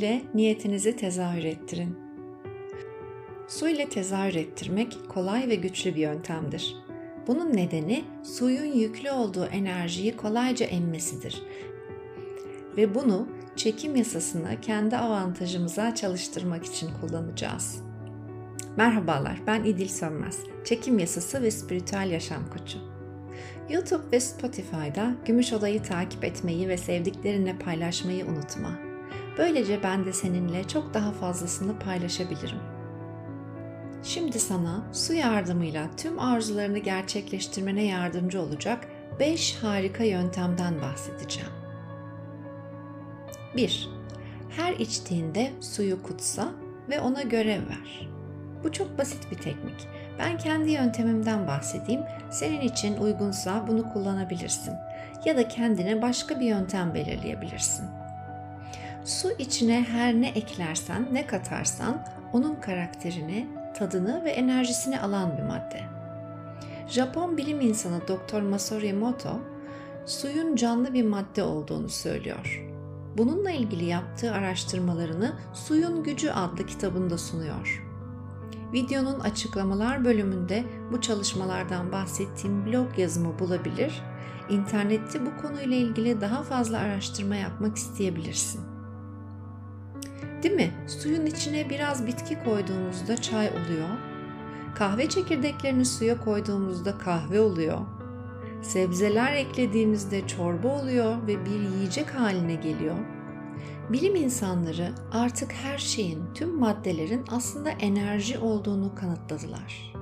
ile niyetinizi tezahür ettirin. Su ile tezahür ettirmek kolay ve güçlü bir yöntemdir. Bunun nedeni suyun yüklü olduğu enerjiyi kolayca emmesidir. Ve bunu çekim yasasını kendi avantajımıza çalıştırmak için kullanacağız. Merhabalar, ben İdil Sönmez. Çekim yasası ve spiritüel yaşam koçu. YouTube ve Spotify'da Gümüş Oda'yı takip etmeyi ve sevdiklerinle paylaşmayı unutma. Böylece ben de seninle çok daha fazlasını paylaşabilirim. Şimdi sana su yardımıyla tüm arzularını gerçekleştirmene yardımcı olacak 5 harika yöntemden bahsedeceğim. 1. Her içtiğinde suyu kutsa ve ona görev ver. Bu çok basit bir teknik. Ben kendi yöntemimden bahsedeyim. Senin için uygunsa bunu kullanabilirsin. Ya da kendine başka bir yöntem belirleyebilirsin. Su içine her ne eklersen, ne katarsan onun karakterini, tadını ve enerjisini alan bir madde. Japon bilim insanı Dr. Masaru Emoto, suyun canlı bir madde olduğunu söylüyor. Bununla ilgili yaptığı araştırmalarını Suyun Gücü adlı kitabında sunuyor. Videonun açıklamalar bölümünde bu çalışmalardan bahsettiğim blog yazımı bulabilir, internette bu konuyla ilgili daha fazla araştırma yapmak isteyebilirsin. Değil mi? Suyun içine biraz bitki koyduğumuzda çay oluyor. Kahve çekirdeklerini suya koyduğumuzda kahve oluyor. Sebzeler eklediğimizde çorba oluyor ve bir yiyecek haline geliyor. Bilim insanları artık her şeyin, tüm maddelerin aslında enerji olduğunu kanıtladılar.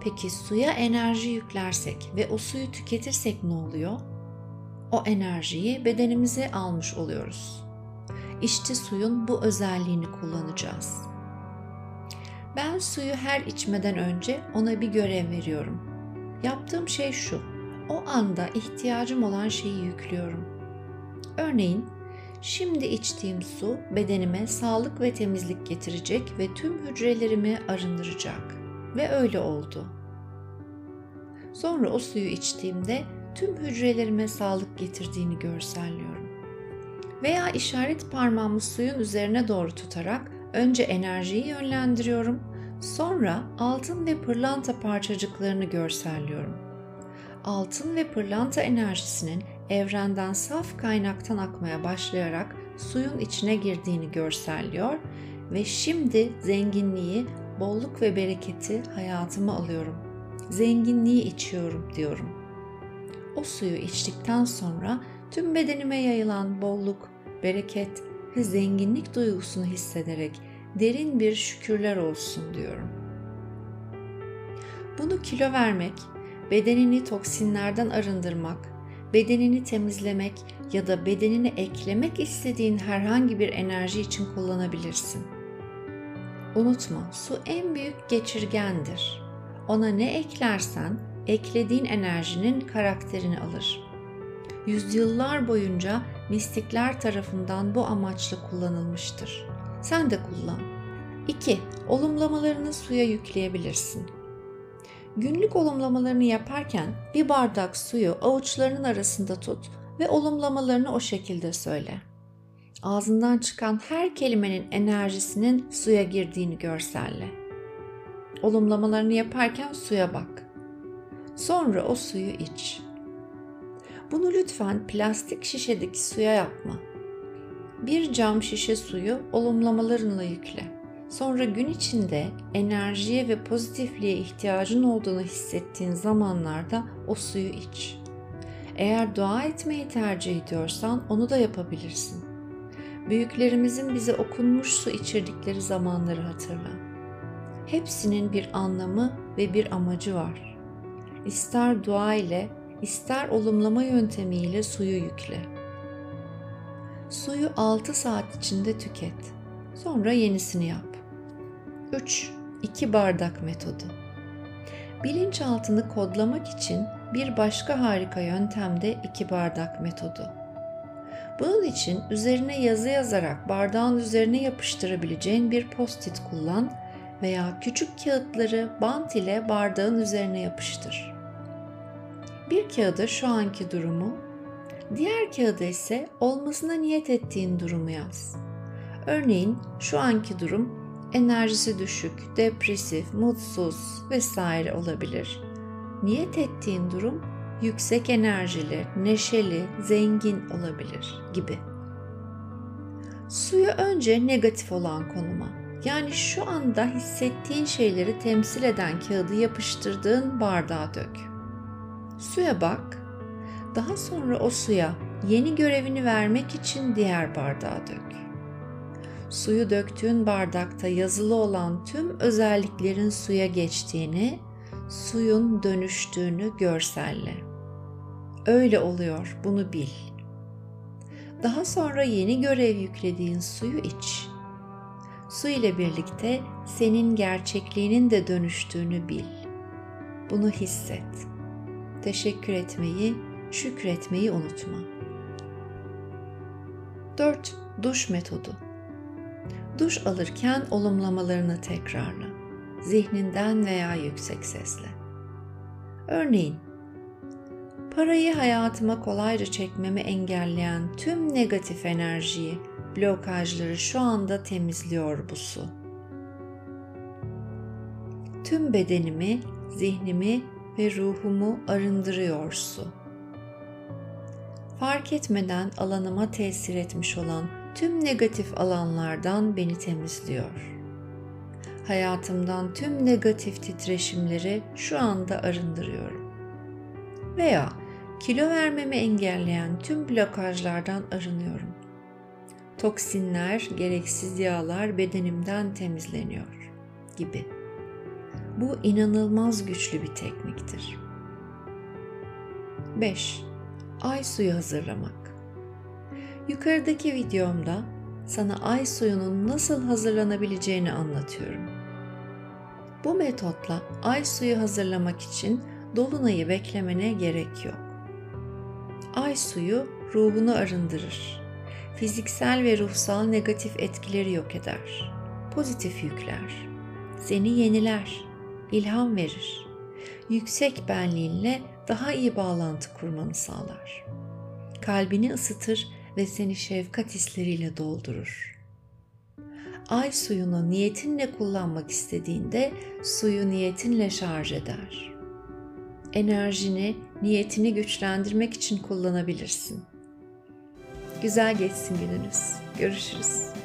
Peki suya enerji yüklersek ve o suyu tüketirsek ne oluyor? O enerjiyi bedenimize almış oluyoruz. İşte suyun bu özelliğini kullanacağız. Ben suyu her içmeden önce ona bir görev veriyorum. Yaptığım şey şu. O anda ihtiyacım olan şeyi yüklüyorum. Örneğin Şimdi içtiğim su bedenime sağlık ve temizlik getirecek ve tüm hücrelerimi arındıracak. Ve öyle oldu. Sonra o suyu içtiğimde tüm hücrelerime sağlık getirdiğini görselliyorum. Veya işaret parmağımı suyun üzerine doğru tutarak önce enerjiyi yönlendiriyorum, sonra altın ve pırlanta parçacıklarını görselliyorum. Altın ve pırlanta enerjisinin evrenden saf kaynaktan akmaya başlayarak suyun içine girdiğini görselliyor ve şimdi zenginliği, bolluk ve bereketi hayatıma alıyorum. Zenginliği içiyorum diyorum. O suyu içtikten sonra tüm bedenime yayılan bolluk, bereket ve zenginlik duygusunu hissederek derin bir şükürler olsun diyorum. Bunu kilo vermek, bedenini toksinlerden arındırmak, bedenini temizlemek ya da bedenini eklemek istediğin herhangi bir enerji için kullanabilirsin. Unutma, su en büyük geçirgendir. Ona ne eklersen eklediğin enerjinin karakterini alır. Yüzyıllar boyunca mistikler tarafından bu amaçla kullanılmıştır. Sen de kullan. 2. Olumlamalarını suya yükleyebilirsin. Günlük olumlamalarını yaparken bir bardak suyu avuçlarının arasında tut ve olumlamalarını o şekilde söyle. Ağzından çıkan her kelimenin enerjisinin suya girdiğini görselle. Olumlamalarını yaparken suya bak. Sonra o suyu iç. Bunu lütfen plastik şişedeki suya yapma. Bir cam şişe suyu olumlamalarınla yükle. Sonra gün içinde enerjiye ve pozitifliğe ihtiyacın olduğunu hissettiğin zamanlarda o suyu iç. Eğer dua etmeyi tercih ediyorsan onu da yapabilirsin. Büyüklerimizin bize okunmuş su içirdikleri zamanları hatırla. Hepsinin bir anlamı ve bir amacı var. İster dua ile, ister olumlama yöntemiyle suyu yükle. Suyu 6 saat içinde tüket. Sonra yenisini yap. 3. 2 bardak metodu. Bilinçaltını kodlamak için bir başka harika yöntem de 2 bardak metodu. Bunun için üzerine yazı yazarak bardağın üzerine yapıştırabileceğin bir post-it kullan veya küçük kağıtları bant ile bardağın üzerine yapıştır. Bir kağıda şu anki durumu, diğer kağıda ise olmasına niyet ettiğin durumu yaz. Örneğin şu anki durum enerjisi düşük, depresif, mutsuz vesaire olabilir. Niyet ettiğin durum yüksek enerjili, neşeli, zengin olabilir gibi. Suyu önce negatif olan konuma, yani şu anda hissettiğin şeyleri temsil eden kağıdı yapıştırdığın bardağa dök. Suya bak. Daha sonra o suya yeni görevini vermek için diğer bardağa dök. Suyu döktüğün bardakta yazılı olan tüm özelliklerin suya geçtiğini, suyun dönüştüğünü görselle. Öyle oluyor, bunu bil. Daha sonra yeni görev yüklediğin suyu iç. Su ile birlikte senin gerçekliğinin de dönüştüğünü bil. Bunu hisset. Teşekkür etmeyi, şükretmeyi unutma. 4. Duş metodu. Duş alırken olumlamalarını tekrarla. Zihninden veya yüksek sesle. Örneğin, parayı hayatıma kolayca çekmemi engelleyen tüm negatif enerjiyi, blokajları şu anda temizliyor bu su. Tüm bedenimi, zihnimi ve ruhumu arındırıyor su. Fark etmeden alanıma tesir etmiş olan tüm negatif alanlardan beni temizliyor. Hayatımdan tüm negatif titreşimleri şu anda arındırıyorum. Veya kilo vermemi engelleyen tüm blokajlardan arınıyorum. Toksinler, gereksiz yağlar bedenimden temizleniyor gibi. Bu inanılmaz güçlü bir tekniktir. 5. Ay suyu hazırlamak. Yukarıdaki videomda sana ay suyunun nasıl hazırlanabileceğini anlatıyorum. Bu metotla ay suyu hazırlamak için dolunayı beklemene gerek yok. Ay suyu ruhunu arındırır. Fiziksel ve ruhsal negatif etkileri yok eder. Pozitif yükler. Seni yeniler, ilham verir. Yüksek benliğinle daha iyi bağlantı kurmanı sağlar. Kalbini ısıtır ve seni şefkat hisleriyle doldurur. Ay suyunu niyetinle kullanmak istediğinde suyu niyetinle şarj eder. Enerjini, niyetini güçlendirmek için kullanabilirsin. Güzel geçsin gününüz. Görüşürüz.